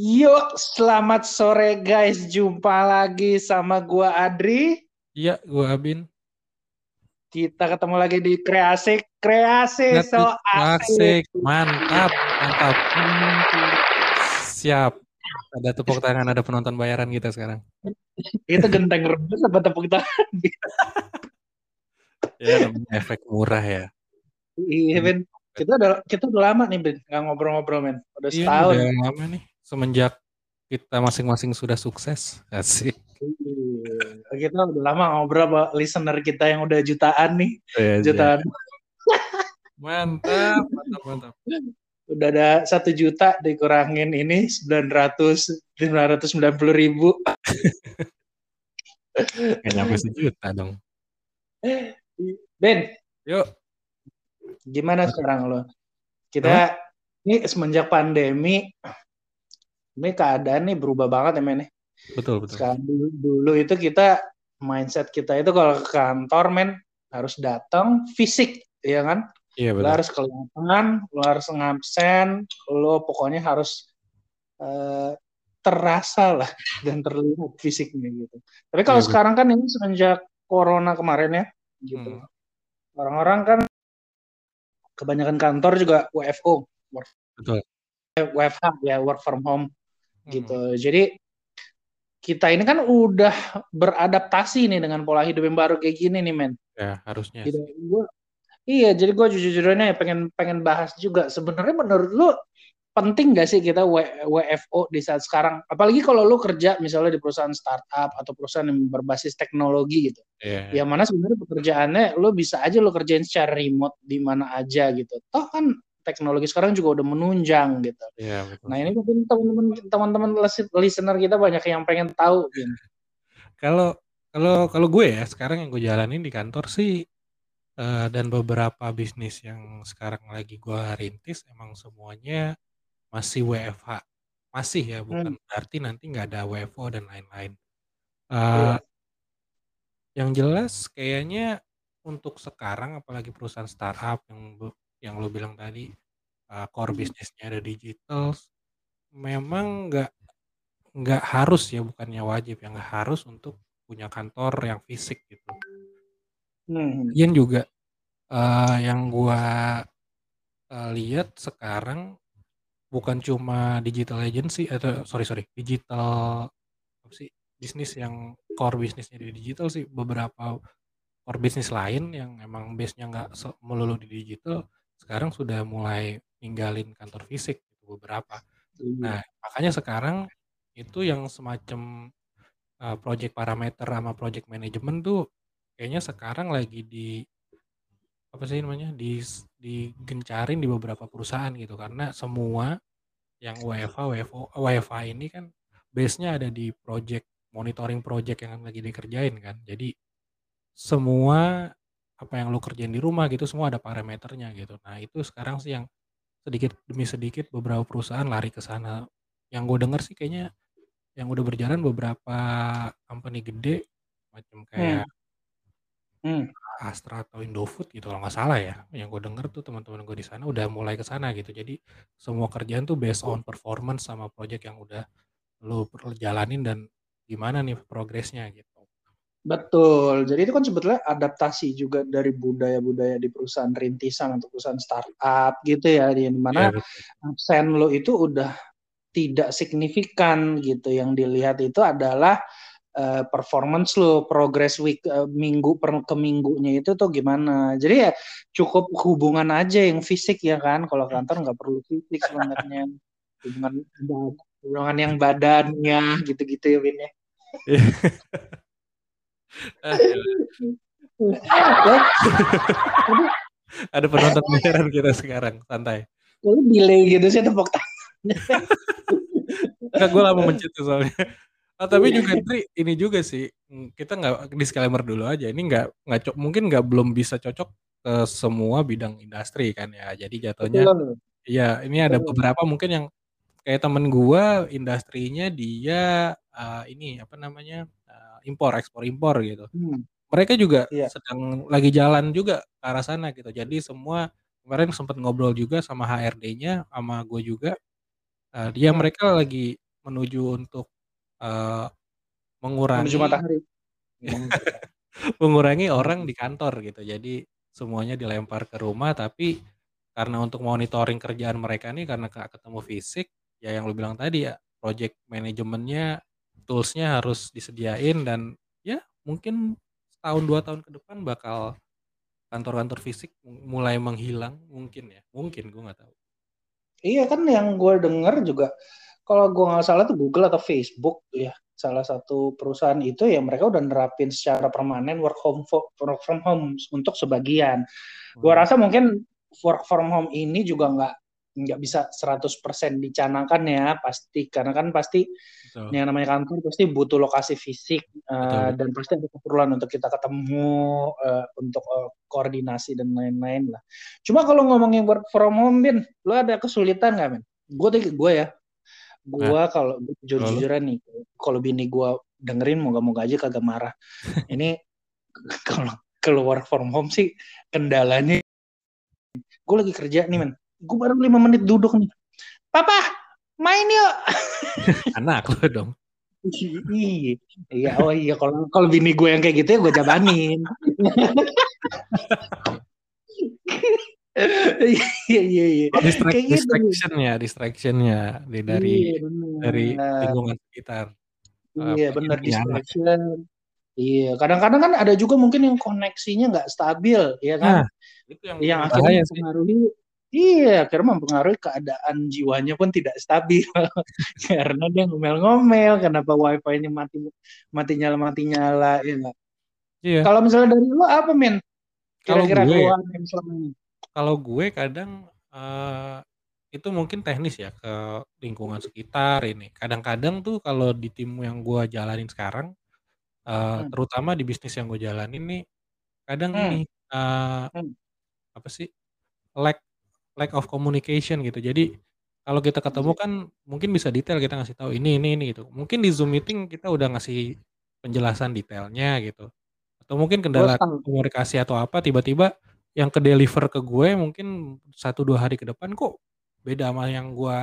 Yuk, selamat sore guys. Jumpa lagi sama gua Adri. Iya, gua Abin. Kita ketemu lagi di Kreasi. Kreasi so asik. Mantap, mantap. Siap. Ada tepuk tangan, ada penonton bayaran kita sekarang. Itu genteng rebus apa tepuk tangan? ya, efek murah ya. Iya, Ben. Kita udah kita udah lama nih, Ben, nggak ngobrol-ngobrol, men. Udah iya, setahun. Udah lama nih. Semenjak kita masing-masing sudah sukses. Asik. Iya. Kita udah lama ngobrol sama listener kita yang udah jutaan nih. Iya, jutaan. Mantap, mantap, mantap. Udah ada satu juta dikurangin ini sembilan ratus lima ratus sembilan puluh ribu. Gak nyampe sejuta dong. Ben, yuk. Gimana sekarang lo? Kita ini semenjak pandemi, ini keadaan nih berubah banget ya men. Betul betul. Sekarang dulu, dulu itu kita mindset kita itu kalau ke kantor men harus datang fisik, ya kan? Iya betul. Lo harus kelihatan, lo harus ngabsen, lo pokoknya harus uh, terasa lah dan terlihat fisiknya gitu. Tapi kalau iya, sekarang kan ini semenjak corona kemarin ya, gitu. Hmm. Orang-orang kan kebanyakan kantor juga WFO, work, Betul. WFH ya work from home. Gitu. Jadi kita ini kan udah beradaptasi nih dengan pola hidup yang baru kayak gini nih men. Ya harusnya. Gitu. Gua, iya jadi gue jujur-jujurnya ya pengen pengen bahas juga sebenarnya menurut lu penting gak sih kita WFO di saat sekarang? Apalagi kalau lu kerja misalnya di perusahaan startup atau perusahaan yang berbasis teknologi gitu. Yeah. Yang mana sebenarnya pekerjaannya lu bisa aja lu kerjain secara remote di mana aja gitu. Toh kan teknologi sekarang juga udah menunjang gitu. Betul. Nah ini mungkin teman-teman teman-teman listener kita banyak yang pengen tahu gitu. Kalau kalau kalau gue ya sekarang yang gue jalanin di kantor sih uh, dan beberapa bisnis yang sekarang lagi gue rintis emang semuanya masih WFH masih ya bukan hmm. berarti nanti nggak ada WFO dan lain-lain. Uh. Yang jelas kayaknya untuk sekarang apalagi perusahaan startup yang yang lo bilang tadi uh, core bisnisnya ada digital memang nggak nggak harus ya bukannya wajib yang nggak harus untuk punya kantor yang fisik gitu. Hmm. Yang juga uh, yang gua uh, lihat sekarang bukan cuma digital agency atau sorry sorry digital apa sih bisnis yang core bisnisnya di digital sih beberapa core bisnis lain yang emang base-nya nggak melulu di digital sekarang sudah mulai ninggalin kantor fisik gitu, beberapa. Hmm. Nah, makanya sekarang itu yang semacam uh, project parameter sama project management tuh kayaknya sekarang lagi di apa sih namanya di digencarin di beberapa perusahaan gitu karena semua yang WFA WFO WFA ini kan base-nya ada di project monitoring project yang lagi dikerjain kan jadi semua apa yang lo kerjain di rumah gitu semua ada parameternya gitu. Nah itu sekarang sih yang sedikit demi sedikit beberapa perusahaan lari ke sana. Yang gue denger sih kayaknya yang udah berjalan beberapa company gede macam kayak hmm. Hmm. Astra atau Indofood gitu kalau nggak salah ya. Yang gue denger tuh teman-teman gue di sana udah mulai ke sana gitu. Jadi semua kerjaan tuh based on performance sama project yang udah lo jalanin dan gimana nih progresnya gitu. Betul. Jadi itu kan sebetulnya adaptasi juga dari budaya-budaya di perusahaan rintisan atau perusahaan startup gitu ya, di mana ya, absen lo itu udah tidak signifikan gitu. Yang dilihat itu adalah uh, performance lo, progress week uh, minggu per ke minggunya itu tuh gimana. Jadi ya cukup hubungan aja yang fisik ya kan. Kalau kantor nggak perlu fisik sebenarnya. hubungan hubungan yang badannya gitu-gitu ya Win ya. Iya. Ada penonton bayaran kita sekarang, santai. Lu delay gitu sih tepuk tangan. Enggak, gue lama mencet soalnya. Oh, tapi juga Tri, ini juga sih kita nggak disclaimer dulu aja. Ini nggak nggak mungkin nggak belum bisa cocok ke semua bidang industri kan ya. Jadi jatuhnya, iya ini ada beberapa mungkin yang kayak temen gua industrinya dia uh, ini apa namanya impor, ekspor impor gitu. Hmm. Mereka juga yeah. sedang lagi jalan juga ke arah sana gitu. Jadi semua kemarin sempat ngobrol juga sama HRD-nya, sama gue juga. Uh, dia hmm. mereka lagi menuju untuk uh, mengurangi menuju matahari mengurangi orang di kantor gitu jadi semuanya dilempar ke rumah tapi karena untuk monitoring kerjaan mereka nih karena ketemu fisik ya yang lu bilang tadi ya project manajemennya toolsnya harus disediain dan ya mungkin tahun dua tahun ke depan bakal kantor-kantor fisik mulai menghilang mungkin ya mungkin gue nggak tahu iya kan yang gue denger juga kalau gue nggak salah tuh Google atau Facebook ya salah satu perusahaan itu ya mereka udah nerapin secara permanen work home work from home untuk sebagian. Hmm. Gue rasa mungkin work from home ini juga nggak nggak bisa 100% dicanangkan ya pasti karena kan pasti Betul. yang namanya kantor pasti butuh lokasi fisik uh, dan pasti ada keperluan untuk kita ketemu uh, untuk uh, koordinasi dan lain-lain lah. Cuma kalau ngomongin work from home bin, lo ada kesulitan nggak men? Gue gue ya, gue nah. kalau jujur-jujuran nih, kalau bini gue dengerin moga-moga aja kagak marah. Ini kalau keluar from home sih kendalanya gue lagi kerja nih men gue baru lima menit duduk nih. Papa main yuk. Anak lo dong. Iya. Iya oh iya kalau kalau bini gue yang kayak gitu ya gue jabanin. Iya iya iya. Distract, kayak gitu. distraction ya distractionnya dari iya, dari lingkungan sekitar. Iya uh, benar distraction. Iya, kadang-kadang kan ada juga mungkin yang koneksinya nggak stabil, ya kan? Nah, itu yang, yang akhirnya mempengaruhi Iya, akhirnya mempengaruhi keadaan jiwanya pun tidak stabil karena dia ngomel-ngomel, kenapa wifi-nya mati mati nyala mati nyala, ya? Iya. Kalau misalnya dari lo apa men? Kira-kira keluar ya, Kalau gue kadang uh, itu mungkin teknis ya ke lingkungan sekitar ini. Kadang-kadang tuh kalau di tim yang gue jalanin sekarang, uh, hmm. terutama di bisnis yang gue jalanin nih, kadang hmm. ini uh, hmm. apa sih lack lack of communication gitu. Jadi kalau kita ketemu kan mungkin bisa detail kita ngasih tahu ini ini ini gitu. Mungkin di Zoom meeting kita udah ngasih penjelasan detailnya gitu. Atau mungkin kendala komunikasi atau apa tiba-tiba yang ke deliver ke gue mungkin satu dua hari ke depan kok beda sama yang gue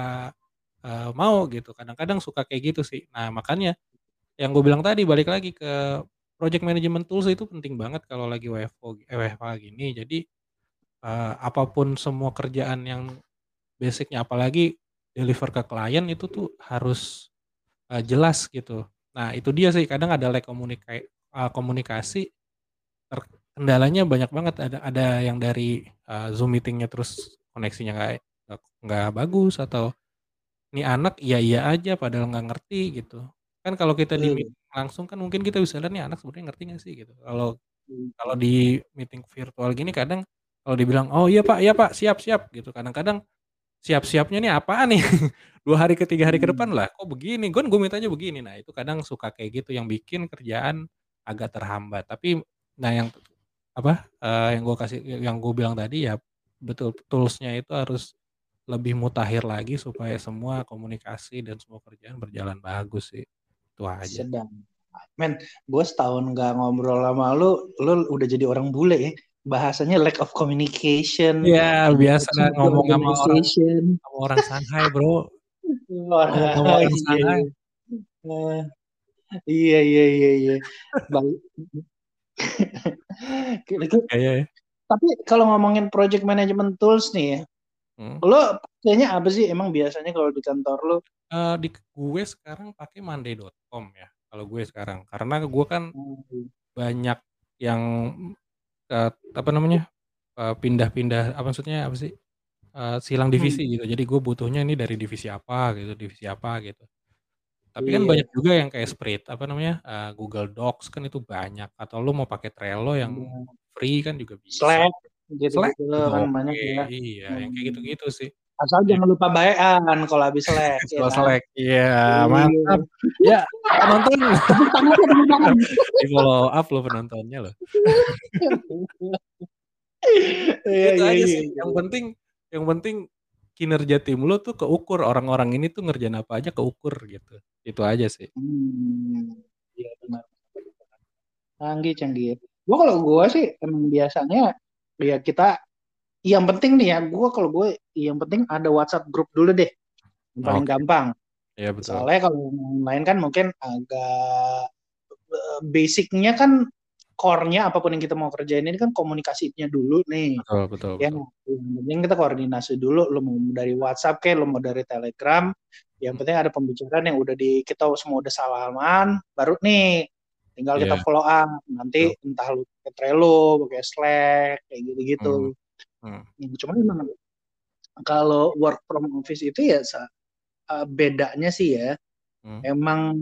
uh, mau gitu. Kadang-kadang suka kayak gitu sih. Nah makanya yang gue bilang tadi balik lagi ke project management tools itu penting banget kalau lagi WFO eh, WFH gini. Jadi uh, apa pun semua kerjaan yang basicnya apalagi deliver ke klien itu tuh harus uh, jelas gitu. Nah itu dia sih kadang ada lag komunika uh, komunikasi kendalanya banyak banget. Ada ada yang dari uh, zoom meetingnya terus koneksinya nggak nggak bagus atau ini anak iya iya aja padahal nggak ngerti gitu. Kan kalau kita di meeting langsung kan mungkin kita bisa lihat nih anak sebenarnya ngerti nggak sih? gitu. Kalau hmm. kalau di meeting virtual gini kadang kalau dibilang, "Oh iya Pak, iya Pak, siap siap," gitu. Kadang-kadang siap-siapnya nih apa nih? Dua hari ke tiga hari ke depan hmm. lah, kok begini? Gue gue mintanya begini. Nah, itu kadang suka kayak gitu yang bikin kerjaan agak terhambat. Tapi nah yang apa, uh, yang gue kasih yang gue bilang tadi ya betul toolsnya itu harus lebih mutakhir lagi supaya semua komunikasi dan semua kerjaan berjalan bagus sih. Itu aja. Sedang. Men, gue setahun nggak ngobrol sama lu, lu udah jadi orang bule ya bahasanya lack of communication. Ya, biasa ngomong sama orang, sama orang Shanghai, bro. ngomong sama orang iya, Shanghai. Iya, iya, iya, iya. Baik. Iya, iya. Tapi kalau ngomongin project management tools nih ya, hmm. lo pakainya apa sih emang biasanya kalau di kantor lo? Uh, di gue sekarang pakai monday.com ya. Kalau gue sekarang, karena gue kan hmm. banyak yang uh, apa namanya, uh, pindah-pindah apa maksudnya apa sih, uh, silang divisi hmm. gitu. Jadi gue butuhnya ini dari divisi apa gitu, divisi apa gitu. Tapi kan banyak juga yang kayak spread apa namanya, uh, Google Docs kan itu banyak atau lu mau pakai Trello yang yeah. free kan juga bisa. Slack gitu Slack gitu kan banyak ya. Iya, yang kayak gitu-gitu sih. Asal jangan lupa bayan kalau habis Slack ya. Kan? Slack. Iya, iya, mantap. ya, penonton. Di follow up lo penontonnya lo. Iya, iya, iya. Yang penting yang penting kinerja tim lo tuh keukur orang-orang ini tuh ngerjain apa aja keukur gitu. Itu aja sih. Hmm, iya benar. Canggih, canggih. Gua kalau gua sih emang biasanya ya kita yang penting nih ya gue kalau gue yang penting ada WhatsApp grup dulu deh yang paling okay. gampang Iya betul. Soalnya kalau main kan mungkin agak eh, basicnya kan core-nya apa pun yang kita mau kerjain ini kan komunikasinya dulu nih. Betul, betul, ya, betul. Yang penting kita koordinasi dulu, lo mau dari WhatsApp kayak, lo mau dari Telegram, yang hmm. penting ada pembicaraan yang udah di kita semua udah salaman, baru nih tinggal yeah. kita iya. follow up. Nanti yeah. entah lu pakai Trello, pakai Slack, kayak gitu-gitu. Hmm. Hmm. Cuma memang kalau work from office itu ya uh, bedanya sih ya hmm. emang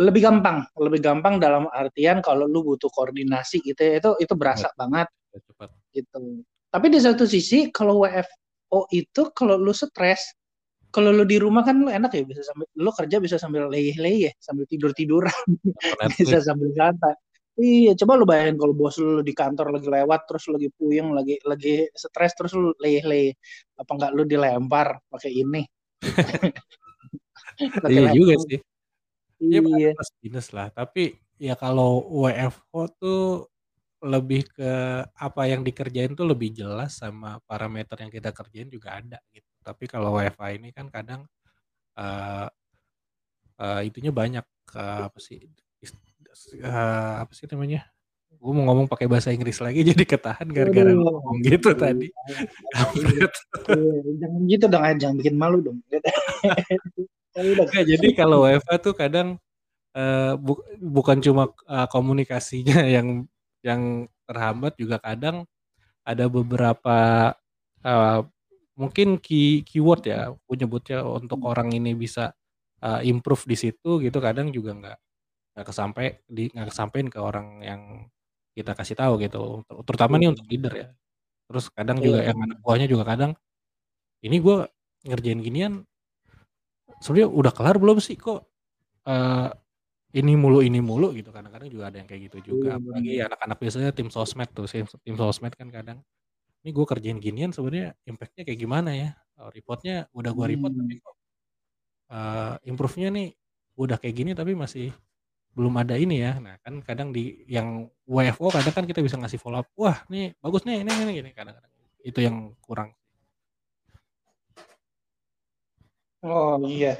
lebih gampang, lebih gampang dalam artian kalau lu butuh koordinasi gitu ya, itu itu berasa ya, banget. Cepat. Gitu. Tapi di satu sisi kalau WFO itu kalau lu stres, kalau lu di rumah kan lu enak ya bisa sambil lu kerja bisa sambil leyeh-leyeh, sambil tidur-tiduran. bisa sambil santai. Iya, coba lu bayangin kalau bos lu di kantor lagi lewat terus lagi puyeng, lagi lagi stres terus lu leyeh-leyeh. Apa enggak lu dilempar pakai ini? iya juga sih. Iya. Ya, plus minus lah. Tapi ya kalau WFO tuh lebih ke apa yang dikerjain tuh lebih jelas sama parameter yang kita kerjain juga ada gitu. Tapi kalau WFA ini kan kadang uh, uh, itunya banyak uh, apa sih uh, apa sih namanya? Gue mau ngomong pakai bahasa Inggris lagi jadi ketahan gara-gara ngomong gitu tadi. Iya, jangan gitu dong, jangan bikin malu dong. Nah, jadi kalau WFA tuh kadang uh, bu bukan cuma uh, komunikasinya yang yang terhambat juga kadang ada beberapa uh, mungkin key keyword ya aku nyebutnya untuk hmm. orang ini bisa uh, improve di situ gitu kadang juga nggak nggak kesampai di nggak kesampaian ke orang yang kita kasih tahu gitu. Terutama nih untuk leader ya. Terus kadang juga yang anak buahnya juga kadang ini gue ngerjain ginian sebenarnya udah kelar belum sih kok? Uh, ini mulu ini mulu gitu. Kadang-kadang juga ada yang kayak gitu juga. Apalagi anak-anak biasanya tim sosmed tuh tim sosmed kan kadang ini gue kerjain ginian sebenarnya impactnya kayak gimana ya? Oh, reportnya udah gue report hmm. tapi kok uh, improve-nya nih udah kayak gini tapi masih belum ada ini ya. Nah kan kadang di yang WFO kadang kan kita bisa ngasih follow up wah nih bagus nih ini ini gini kadang-kadang. Itu yang kurang. Oh iya.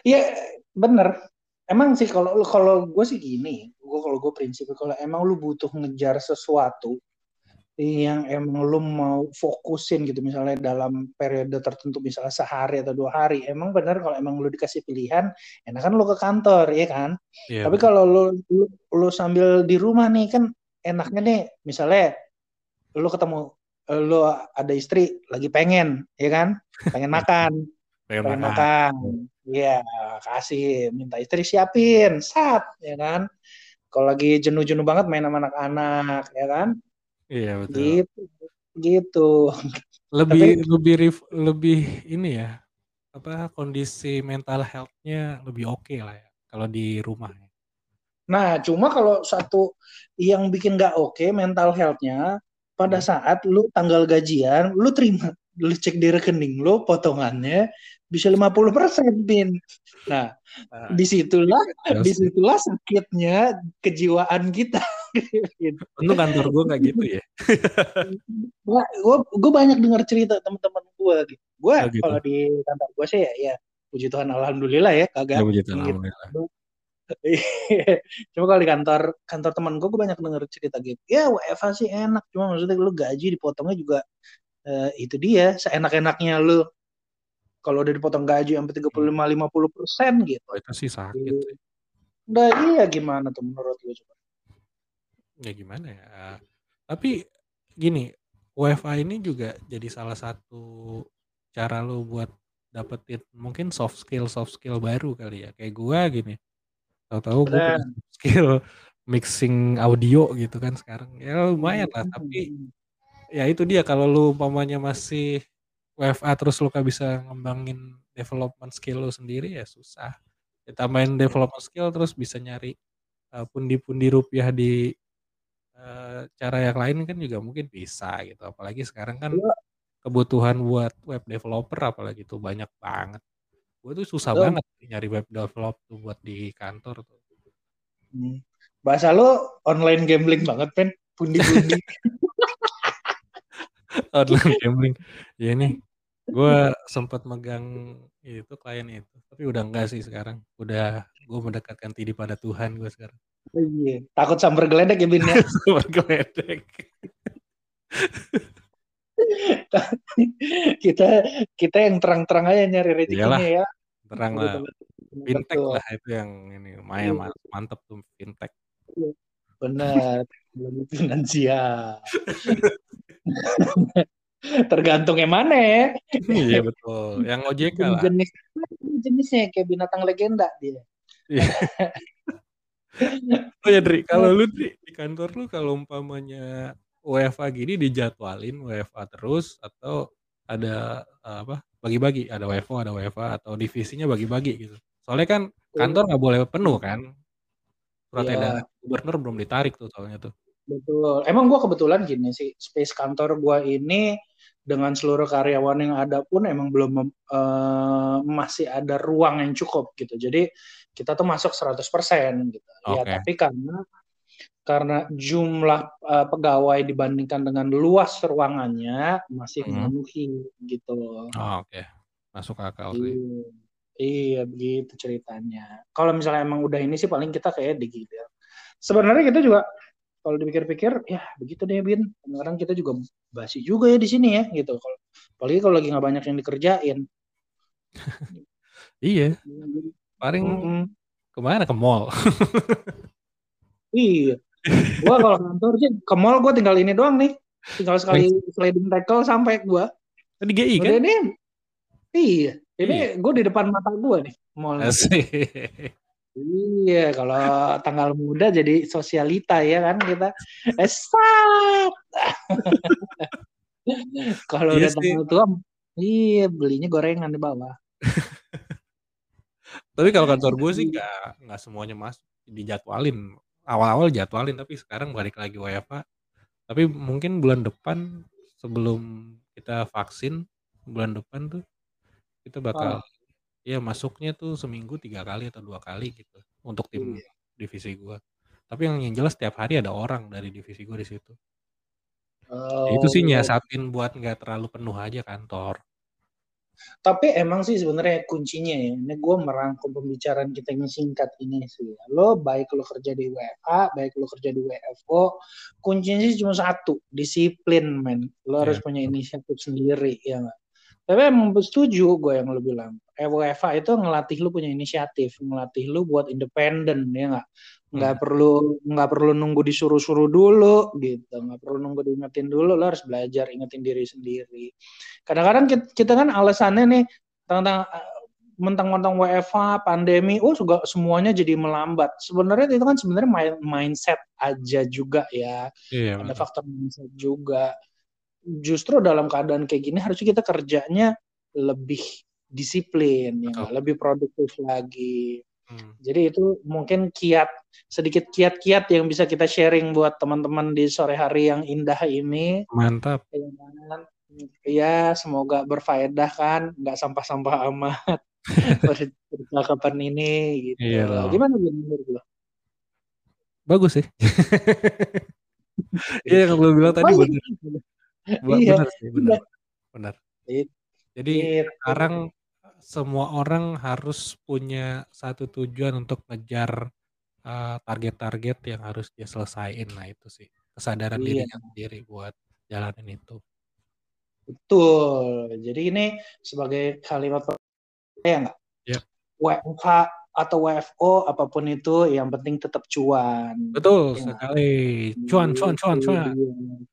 Iya bener. Emang sih kalau kalau gue sih gini gue kalau gue prinsip kalau emang lu butuh ngejar sesuatu yang emang lu mau fokusin gitu misalnya dalam periode tertentu misalnya sehari atau dua hari emang benar kalau emang lu dikasih pilihan enak kan lu ke kantor ya kan? Yeah, tapi kalau lu, lu lu sambil di rumah nih kan enaknya nih misalnya lu ketemu lu ada istri lagi pengen ya kan? Pengen makan. Pengen, pengen makan. Iya, kasih minta istri siapin, sat, ya kan. Kalau lagi jenuh-jenuh banget main sama anak-anak, ya kan. Iya betul. Gitu, gitu. Lebih Tapi, lebih lebih ini ya, apa kondisi mental health-nya lebih oke okay lah ya kalau di rumah. Ya. Nah, cuma kalau satu yang bikin nggak oke okay, mental health-nya pada hmm. saat lu tanggal gajian, lu terima, lu cek di rekening lu potongannya bisa 50 persen bin nah, nah di situlah di situlah sakitnya kejiwaan kita Untung kantor gue nggak gitu ya. gue gue banyak dengar cerita teman-teman gue gitu. Gue oh, gitu. kalau di kantor gue sih ya, ya puji Tuhan alhamdulillah ya kagak. Ya, puji Tuhan gitu. alhamdulillah. Cuma kalau di kantor kantor teman gue, gue banyak denger cerita gitu. Ya WFA sih enak, cuma maksudnya lu gaji dipotongnya juga uh, itu dia seenak-enaknya lu kalau udah dipotong gaji sampai 35 50 persen gitu. Oh, itu sih sakit. Udah iya gimana tuh menurut lu coba? Ya gimana ya? Tapi gini, WFA ini juga jadi salah satu cara lu buat dapetin mungkin soft skill soft skill baru kali ya. Kayak gua gini. Tahu-tahu punya skill mixing audio gitu kan sekarang. Ya lumayan lah, tapi hmm. ya itu dia kalau lu umpamanya masih WFA terus lu gak bisa ngembangin development skill lu sendiri ya susah. main development skill terus bisa nyari uh, pundi-pundi rupiah di uh, cara yang lain kan juga mungkin bisa gitu. Apalagi sekarang kan iya. kebutuhan buat web developer apalagi tuh banyak banget. Gue tuh susah Betul. banget nyari web developer tuh buat di kantor tuh. Hmm. Bahasa lo online gambling banget, Pen. Pundi-pundi. online gambling. Ya ini gue sempat megang itu klien itu, tapi udah enggak sih sekarang. Udah gue mendekatkan diri pada Tuhan gue sekarang. Oh, iya. Takut sambar geledek ya Bin ya. sambar geledek. kita kita yang terang-terang aja nyari rezekinya ya. Terang lah. Fintech lah itu yang ini lumayan iya. mantep tuh fintech. Iya. Benar, finansial. Tergantung yang mana ya. Iya betul. Yang OJK lah. Jenis jenisnya kayak binatang legenda dia. Iya. oh ya Dri, kalau lu Dri, di kantor lu kalau umpamanya WFA gini dijadwalin WFA terus atau ada uh, apa bagi-bagi? Ada WFO ada WFA atau divisinya bagi-bagi gitu? Soalnya kan kantor nggak boleh penuh kan? Surat yeah. edaran gubernur belum ditarik tuh soalnya tuh betul emang gua kebetulan gini sih space kantor gua ini dengan seluruh karyawan yang ada pun emang belum uh, masih ada ruang yang cukup gitu jadi kita tuh masuk 100% gitu okay. ya tapi karena karena jumlah uh, pegawai dibandingkan dengan luas ruangannya masih hmm. memenuhi gitu. Oh, Oke, okay. masuk akal sih. Iya, iya begitu ceritanya. Kalau misalnya emang udah ini sih paling kita kayak digilir. Sebenarnya kita juga kalau dipikir-pikir ya begitu deh Bin. Kadang kita juga basi juga ya di sini ya gitu. Kalau apalagi kalau lagi nggak banyak yang dikerjain. iya. Paling mm -hmm. ke mana ke mall? iya gua kalau kantor sih ke mall gua tinggal ini doang nih. Tinggal sekali sliding tackle sampai gua. Di GI kan? Ini, iya. Ini iya. gue di depan mata gua nih mall. Iya, kalau tanggal muda jadi sosialita ya kan kita. Esat. kalau iya udah tanggal tua, iya belinya gorengan di bawah. Tapi kalau kantor gue sih nggak nggak semuanya mas dijadwalin awal-awal jadwalin tapi sekarang balik lagi WFA. Tapi mungkin bulan depan sebelum kita vaksin bulan depan tuh kita bakal oh. Ya masuknya tuh seminggu tiga kali atau dua kali gitu untuk tim iya. divisi gua. Tapi yang, yang jelas setiap hari ada orang dari divisi gua di situ. Oh, itu sih iya. nyasatin buat nggak terlalu penuh aja kantor. Tapi emang sih sebenarnya kuncinya ya, ini gue merangkum pembicaraan kita yang singkat ini sih. Lo baik lo kerja di WFA, baik lo kerja di WFO, kuncinya sih cuma satu, disiplin men. Lo yeah. harus punya inisiatif sendiri ya gak? Tapi emang setuju gue yang lo bilang. WFA itu ngelatih lo punya inisiatif, ngelatih lo buat independen ya nggak? Nggak hmm. perlu nggak perlu nunggu disuruh-suruh dulu gitu, nggak perlu nunggu diingetin dulu. Lo harus belajar ingetin diri sendiri. Kadang-kadang kita, kita kan alasannya nih tentang eh, mentang-mentang WFA, pandemi, oh juga semuanya jadi melambat. Sebenarnya itu kan sebenarnya mindset aja juga ya. Iya, Ada faktor mindset juga justru dalam keadaan kayak gini harusnya kita kerjanya lebih disiplin, ya, lebih produktif lagi. Hmm. Jadi itu mungkin kiat sedikit kiat-kiat yang bisa kita sharing buat teman-teman di sore hari yang indah ini. Mantap. Ya, semoga berfaedah kan, nggak sampah-sampah amat percakapan ini gitu. Iya Gimana menurut lo? Bagus sih. Iya, yang lo bilang tadi benar iya. Benar sih, benar. Benar. Jadi sekarang semua orang harus punya satu tujuan untuk ngejar uh, target-target yang harus dia selesaiin. Nah itu sih kesadaran iya. dirinya sendiri buat jalanin itu. Betul. Jadi ini sebagai kalimat ya enggak? Ya. WFH atau WFO apa pun itu yang penting tetap cuan. Betul ya. sekali. Cuan, cuan, cuan, cuan. Iya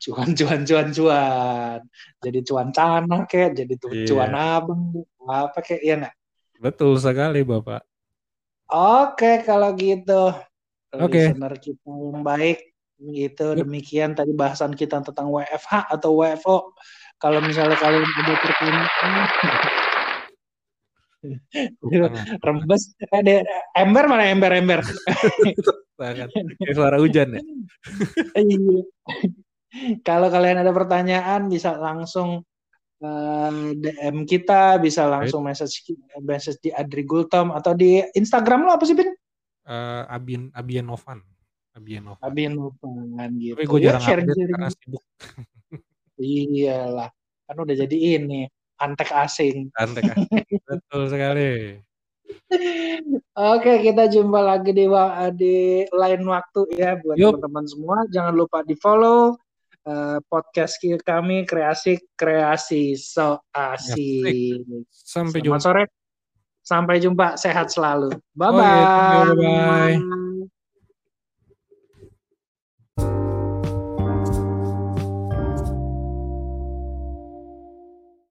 cuan cuan cuan cuan jadi cuan tanah kayak jadi tuh iya. cuan abang apa kayak ya nggak? Betul sekali bapak. Oke kalau gitu. Oke. Okay. kita yang baik gitu. Demikian tadi bahasan kita tentang WFH atau WFO kalau misalnya kalian ada pertanyaan rembes. Ada ember mana? Ember ember. Suara hujan ya? Iya kalau kalian ada pertanyaan bisa langsung uh, eh, DM kita, bisa langsung right. message message di Adri Gultom atau di Instagram lo apa sih, Bin? Uh, Abian Abian Novan. Abian Novan. Abian Novan gitu. Tapi gue jarang ya, sharing. karena sibuk. Iyalah, kan udah jadi ini antek asing. Antek asing, betul sekali. Oke, kita jumpa lagi di di lain waktu ya buat teman-teman semua. Jangan lupa di follow uh, podcast kami kreasi kreasi so asik. Sampai Selamat jumpa. sore. Sampai jumpa. Sehat selalu. Bye bye. Oh, yeah, bye bye.